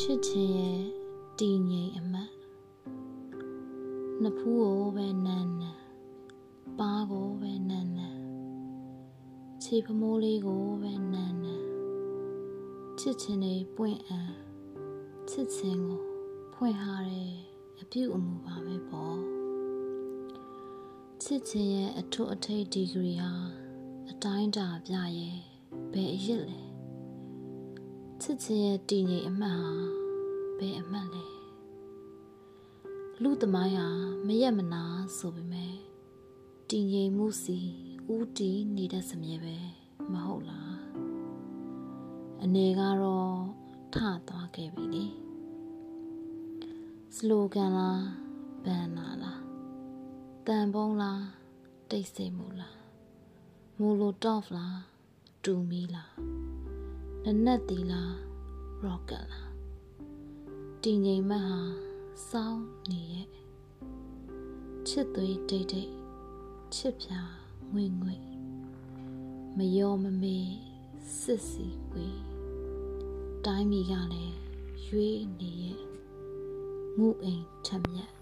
ချစ်ချင်းရဲ့တည်ငြိမ်အမတ်နှစ်ဖူးကိုပဲနန်းနန်းပါးကိုပဲနန်းနန်းခြေဖမိုးလေးကိုပဲနန်းနန်းချစ်ချင်းတွေပွင့်အံချစ်ချင်းကိုဖွင့်ထားတဲ့အပြုအမူပါပဲပေါ့ချစ်ချင်းရဲ့အထွတ်အထိပ်ဒီဂရီဟာအတိုင်းတာပြရဲ့ဘယ်အရစ်လဲ ချစ်ချင်းရဲ့တည်ငြိမ်အမှတ်ဟာဘယ်အမှတ်လဲလူသမိုင်းဟာမရက်မနာဆိုပေမဲ့တည်ငြိမ်မှုစီဦးတည်နေတဲ့စမြဲပဲမဟုတ်လားအနေကတော့ထသွားခဲ့ပြီလေစလိုဂန်လားဘန်နာလားတန်ပုံးလားတိတ်ဆိတ်မှုလားမိုလိုတော့ဖလားတူမီလား နနက်တီလားရော့ကတ်လားတည်ငြိမ်မှတ်ဟာစောင်းနေရဲ့ချစ်သွေးတိတ်တိတ်ချစ်ပြငွေငွေမယောမမေစစ်စီကွေတိုင်းမီကလည်းရွေးနေရဲ့ငုအိမ်ထက်မြက်